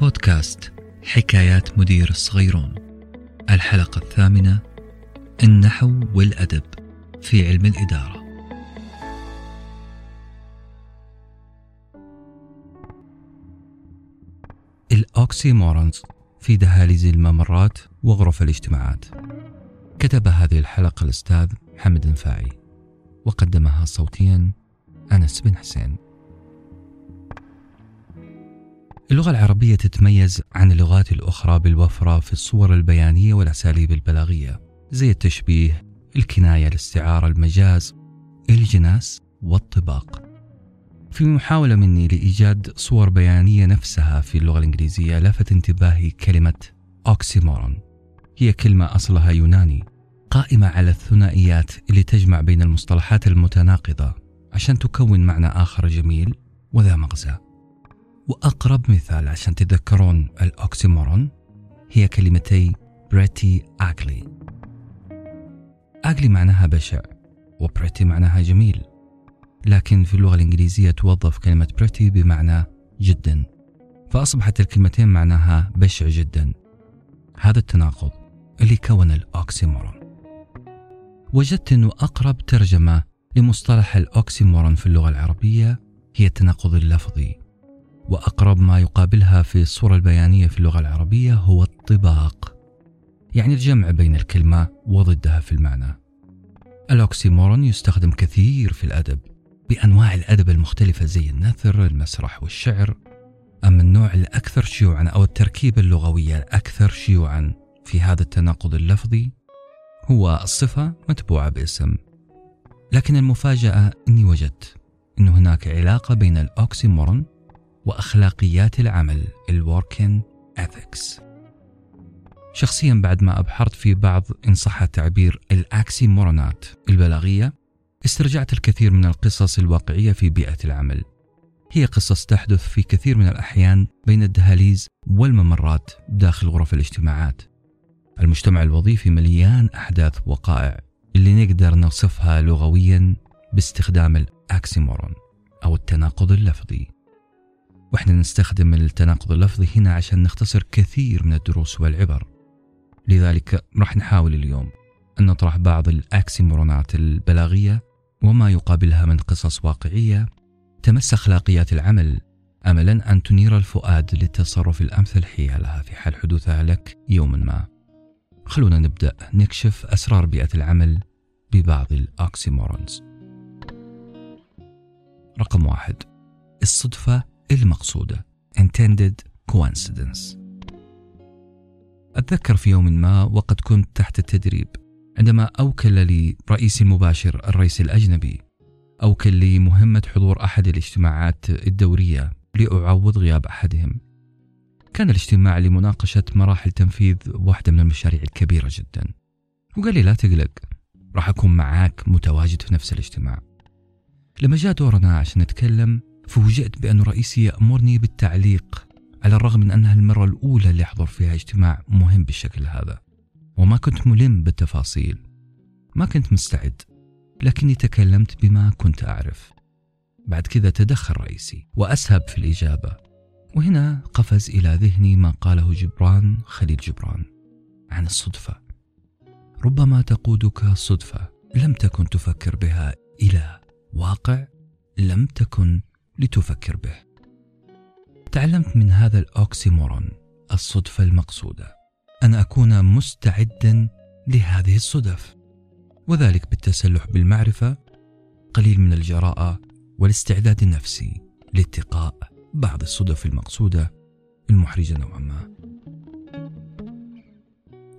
بودكاست حكايات مدير الصغيرون. الحلقة الثامنة النحو والأدب في علم الإدارة. الأوكسيمورونز في دهاليز الممرات وغرف الاجتماعات. كتب هذه الحلقة الأستاذ محمد النفاعي وقدمها صوتيا أنس بن حسين. اللغة العربية تتميز عن اللغات الأخرى بالوفرة في الصور البيانية والأساليب البلاغية زي التشبيه، الكناية، الاستعارة، المجاز، الجناس والطباق. في محاولة مني لإيجاد صور بيانية نفسها في اللغة الإنجليزية لفت انتباهي كلمة أوكسيمورون هي كلمة أصلها يوناني قائمة على الثنائيات اللي تجمع بين المصطلحات المتناقضة عشان تكون معنى آخر جميل وذا مغزى وأقرب مثال عشان تتذكرون ال oxymoron هي كلمتي pretty ugly. ugly معناها بشع و pretty معناها جميل. لكن في اللغة الإنجليزية توظف كلمة pretty بمعنى جدا. فأصبحت الكلمتين معناها بشع جدا. هذا التناقض اللي كون ال oxymoron. وجدت أنه أقرب ترجمة لمصطلح ال oxymoron في اللغة العربية هي التناقض اللفظي. وأقرب ما يقابلها في الصورة البيانية في اللغة العربية هو الطباق يعني الجمع بين الكلمة وضدها في المعنى. ال oxymoron يستخدم كثير في الأدب بأنواع الأدب المختلفة زي النثر المسرح والشعر. أما النوع الأكثر شيوعا أو التركيبة اللغوية الأكثر شيوعا في هذا التناقض اللفظي هو الصفة متبوعة باسم. لكن المفاجأة أني وجدت أن هناك علاقة بين الأوكسيمورون وأخلاقيات العمل الوركن ethics. شخصيا بعد ما أبحرت في بعض إن صح التعبير الأكسيمورونات البلاغية استرجعت الكثير من القصص الواقعية في بيئة العمل. هي قصص تحدث في كثير من الأحيان بين الدهاليز والممرات داخل غرف الاجتماعات. المجتمع الوظيفي مليان أحداث وقائع اللي نقدر نوصفها لغويا باستخدام الأكسيمورون أو التناقض اللفظي. وإحنا نستخدم التناقض اللفظي هنا عشان نختصر كثير من الدروس والعبر. لذلك راح نحاول اليوم أن نطرح بعض الأكسيمورونات البلاغية وما يقابلها من قصص واقعية تمس أخلاقيات العمل. أملا أن تنير الفؤاد للتصرف الأمثل حيالها في حال حدوثها لك يوما ما. خلونا نبدأ نكشف أسرار بيئة العمل ببعض الأكسيمورونز. رقم واحد. الصدفة المقصودة. Intended coincidence. أتذكر في يوم ما وقد كنت تحت التدريب عندما أوكل لي رئيسي المباشر الرئيس الأجنبي. أوكل لي مهمة حضور أحد الاجتماعات الدورية لأعوض غياب أحدهم. كان الاجتماع لمناقشة مراحل تنفيذ واحدة من المشاريع الكبيرة جدا. وقال لي لا تقلق راح أكون معاك متواجد في نفس الاجتماع. لما جاء دورنا عشان نتكلم فوجئت بأن رئيسي يأمرني بالتعليق على الرغم من أنها المرة الأولى اللي أحضر فيها اجتماع مهم بالشكل هذا وما كنت ملم بالتفاصيل. ما كنت مستعد لكني تكلمت بما كنت أعرف. بعد كذا تدخل رئيسي وأسهب في الإجابة. وهنا قفز إلى ذهني ما قاله جبران خليل جبران عن الصدفة. ربما تقودك صدفة لم تكن تفكر بها إلى واقع لم تكن لتفكر به. تعلمت من هذا الأوكسيمورون الصدفة المقصودة أن أكون مستعدا لهذه الصدف وذلك بالتسلح بالمعرفة قليل من الجراءة والاستعداد النفسي لاتقاء بعض الصدف المقصودة المحرجة نوعا ما.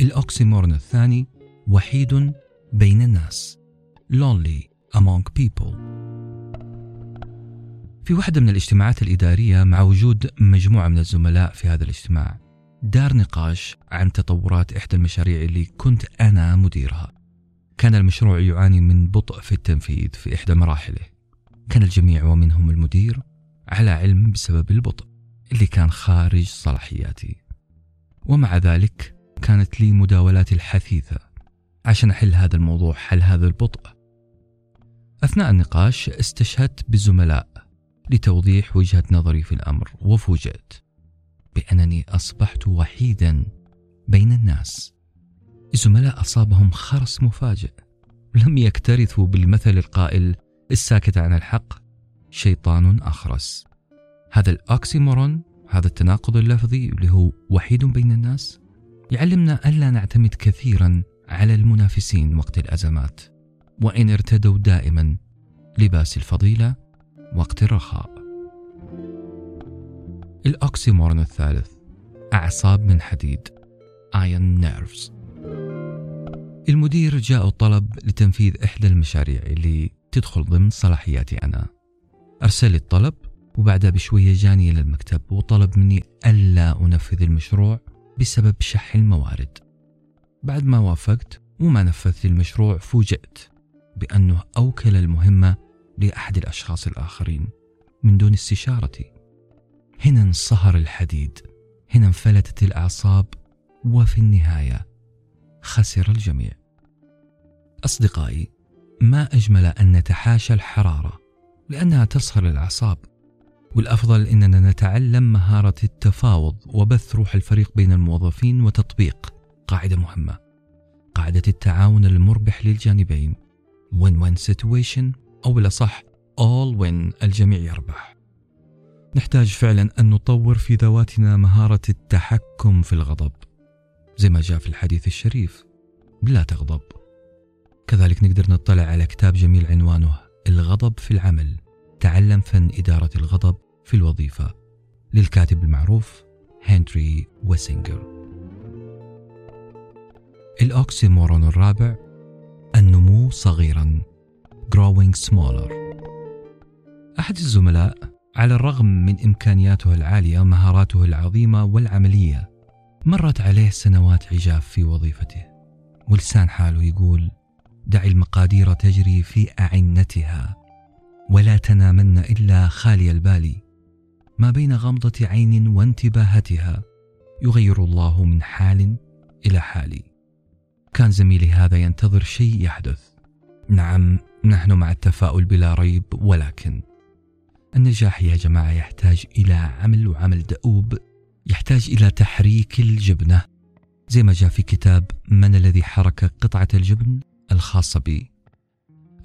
الأوكسيمورون الثاني وحيد بين الناس lonely among people. في واحدة من الاجتماعات الإدارية مع وجود مجموعة من الزملاء في هذا الاجتماع دار نقاش عن تطورات إحدى المشاريع اللي كنت أنا مديرها. كان المشروع يعاني من بطء في التنفيذ في إحدى مراحله. كان الجميع ومنهم المدير على علم بسبب البطء اللي كان خارج صلاحياتي. ومع ذلك كانت لي مداولاتي الحثيثة عشان أحل هذا الموضوع حل هذا البطء. أثناء النقاش استشهدت بالزملاء لتوضيح وجهة نظري في الأمر وفوجئت بأنني أصبحت وحيدا بين الناس. الزملاء أصابهم خرس مفاجئ لم يكترثوا بالمثل القائل الساكت عن الحق شيطان أخرس. هذا الأكسيمورون هذا التناقض اللفظي اللي هو وحيد بين الناس يعلمنا ألا نعتمد كثيرا على المنافسين وقت الأزمات وإن ارتدوا دائما لباس الفضيلة وقت الرخاء الأكسيمورون الثالث أعصاب من حديد Iron Nerves. المدير جاء طلب لتنفيذ إحدى المشاريع اللي تدخل ضمن صلاحياتي أنا. أرسل لي الطلب وبعدها بشوية جاني إلى المكتب وطلب مني ألا أنفذ المشروع بسبب شح الموارد. بعد ما وافقت وما نفذت المشروع فوجئت بأنه أوكل المهمة لأحد الأشخاص الآخرين من دون استشارتي هنا انصهر الحديد. هنا انفلتت الأعصاب. وفي النهاية خسر الجميع. أصدقائي ما أجمل أن نتحاشى الحرارة لأنها تصهر الأعصاب. والأفضل أننا نتعلم مهارة التفاوض وبث روح الفريق بين الموظفين وتطبيق قاعدة مهمة. قاعدة التعاون المربح للجانبين. Win-win situation أو بالأصح all win الجميع يربح. نحتاج فعلا أن نطور في ذواتنا مهارة التحكم في الغضب زي ما جاء في الحديث الشريف لا تغضب. كذلك نقدر نطلع على كتاب جميل عنوانه الغضب في العمل تعلم فن إدارة الغضب في الوظيفة للكاتب المعروف هنري ويسنجر الأوكسيمورون الرابع النمو صغيرا. Growing smaller. أحد الزملاء على الرغم من إمكانياته العالية ومهاراته العظيمة والعملية مرت عليه سنوات عجاف في وظيفته. ولسان حاله يقول دع المقادير تجري في أعنتها ولا تنامن إلا خالي البال ما بين غمضة عين وانتباهتها يغير الله من حال إلى حال. كان زميلي هذا ينتظر شيء يحدث. نعم نحن مع التفاؤل بلا ريب ولكن النجاح يا جماعة يحتاج إلى عمل وعمل دؤوب يحتاج إلى تحريك الجبنة. زي ما جاء في كتاب من الذي حرك قطعة الجبن الخاصة بي.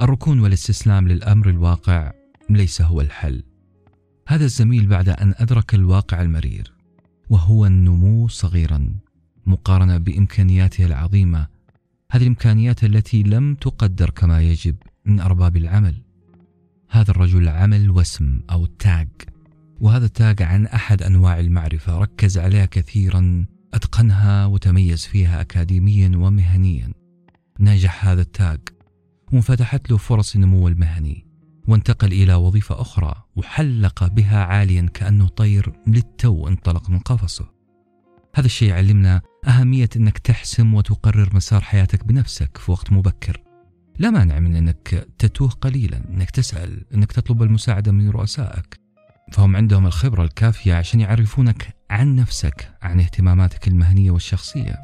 الركون والاستسلام للأمر الواقع ليس هو الحل. هذا الزميل بعد أن أدرك الواقع المرير وهو النمو صغيرا مقارنة بإمكانياته العظيمة. هذه الإمكانيات التي لم تقدر كما يجب. من أرباب العمل. هذا الرجل عمل وسم أو تاج وهذا التاج عن أحد أنواع المعرفة ركز عليها كثيرا أتقنها وتميز فيها أكاديميا ومهنيا. نجح هذا التاج وانفتحت له فرص النمو المهني وانتقل إلى وظيفة أخرى وحلق بها عاليا كأنه طير للتو انطلق من قفصه. هذا الشيء يعلمنا أهمية أنك تحسم وتقرر مسار حياتك بنفسك في وقت مبكر. لا مانع من أنك تتوه قليلا أنك تسأل أنك تطلب المساعدة من رؤسائك. فهم عندهم الخبرة الكافية عشان يعرفونك عن نفسك عن اهتماماتك المهنية والشخصية.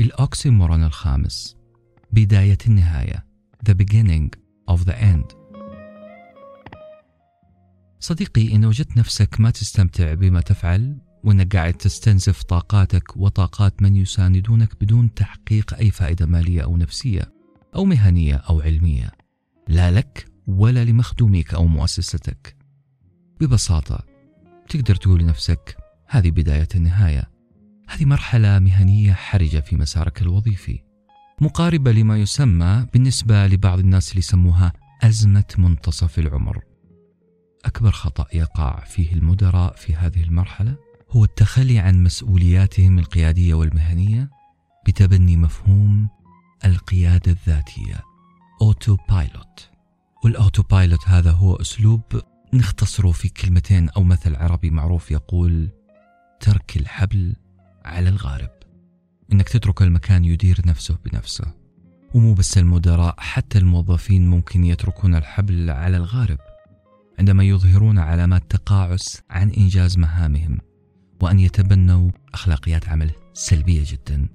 الأوكسيمورون الخامس بداية النهاية The beginning of the end. صديقي إن وجدت نفسك ما تستمتع بما تفعل وأنك قاعد تستنزف طاقاتك وطاقات من يساندونك بدون تحقيق أي فائدة مالية أو نفسية أو مهنية أو علمية. لا لك ولا لمخدوميك أو مؤسستك. ببساطة تقدر تقول لنفسك هذه بداية النهاية. هذه مرحلة مهنية حرجة في مسارك الوظيفي. مقاربة لما يسمى بالنسبة لبعض الناس اللي يسموها أزمة منتصف العمر. أكبر خطأ يقع فيه المدراء في هذه المرحلة؟ هو التخلي عن مسؤولياتهم القيادية والمهنية بتبني مفهوم القيادة الذاتية autopilot وال autopilot هذا هو أسلوب نختصره في كلمتين أو مثل عربي معروف يقول ترك الحبل على الغارب. إنك تترك المكان يدير نفسه بنفسه. ومو بس المدراء حتى الموظفين ممكن يتركون الحبل على الغارب عندما يظهرون علامات تقاعس عن إنجاز مهامهم. وأن يتبنوا أخلاقيات عمل سلبية جدا.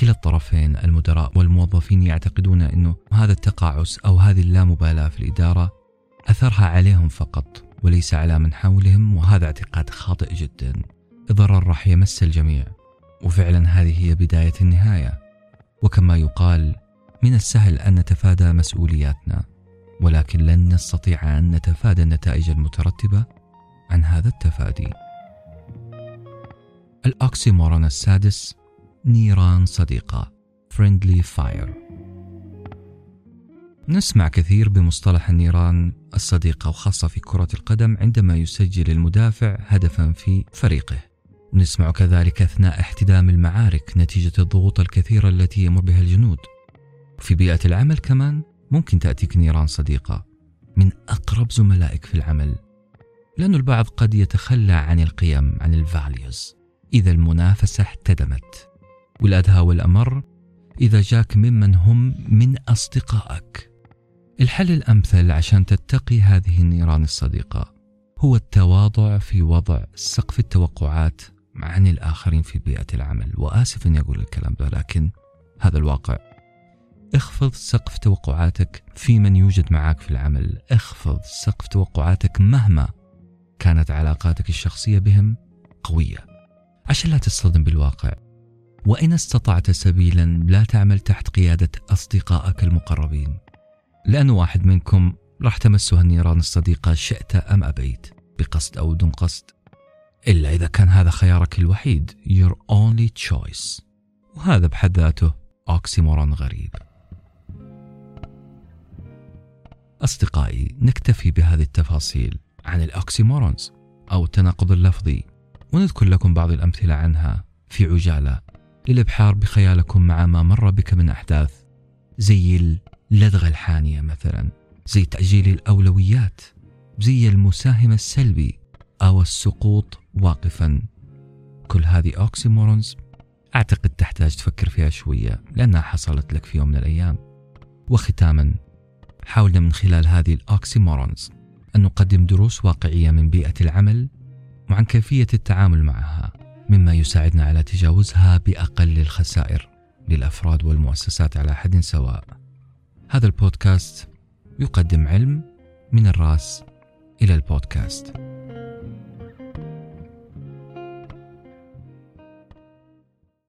كلا الطرفين المدراء والموظفين يعتقدون أنه هذا التقاعس أو هذه اللامبالاة في الإدارة أثرها عليهم فقط وليس على من حولهم وهذا اعتقاد خاطئ جدا. الضرر راح يمس الجميع وفعلا هذه هي بداية النهاية. وكما يقال من السهل أن نتفادى مسؤولياتنا ولكن لن نستطيع أن نتفادى النتائج المترتبة عن هذا التفادي. الأكسيمورون السادس نيران صديقة Friendly Fire. نسمع كثير بمصطلح النيران الصديقة وخاصة في كرة القدم عندما يسجل المدافع هدفا في فريقه. نسمع كذلك أثناء احتدام المعارك نتيجة الضغوط الكثيرة التي يمر بها الجنود. في بيئة العمل كمان ممكن تأتيك نيران صديقة من أقرب زملائك في العمل. لأن البعض قد يتخلى عن القيم عن الفاليوز إذا المنافسة احتدمت. والأدهى والأمر إذا جاك ممن هم من أصدقائك. الحل الأمثل عشان تتقي هذه النيران الصديقة هو التواضع في وضع سقف التوقعات عن الآخرين في بيئة العمل. وآسف أني أقول الكلام ده لكن هذا الواقع. اخفض سقف توقعاتك في من يوجد معك في العمل. اخفض سقف توقعاتك مهما كانت علاقاتك الشخصية بهم قوية. عشان لا تصطدم بالواقع. وإن استطعت سبيلا لا تعمل تحت قيادة أصدقائك المقربين. لأن واحد منكم راح تمسها النيران الصديقة شئت أم أبيت. بقصد أو دون قصد. إلا إذا كان هذا خيارك الوحيد. Your only choice. وهذا بحد ذاته oxymoron غريب. أصدقائي نكتفي بهذه التفاصيل عن ال oxymorons أو التناقض اللفظي. ونذكر لكم بعض الأمثلة عنها في عجالة. للإبحار بخيالكم مع ما مر بك من أحداث. زي اللدغة الحانية مثلا. زي تأجيل الأولويات. زي المساهم السلبي. أو السقوط واقفا. كل هذه oxymorons أعتقد تحتاج تفكر فيها شوية. لأنها حصلت لك في يوم من الأيام. وختاما حاولنا من خلال هذه ال oxymorons أن نقدم دروس واقعية من بيئة العمل وعن كيفية التعامل معها مما يساعدنا على تجاوزها بأقل الخسائر للأفراد والمؤسسات على حد سواء. هذا البودكاست يقدم علم من الرأس إلى البودكاست.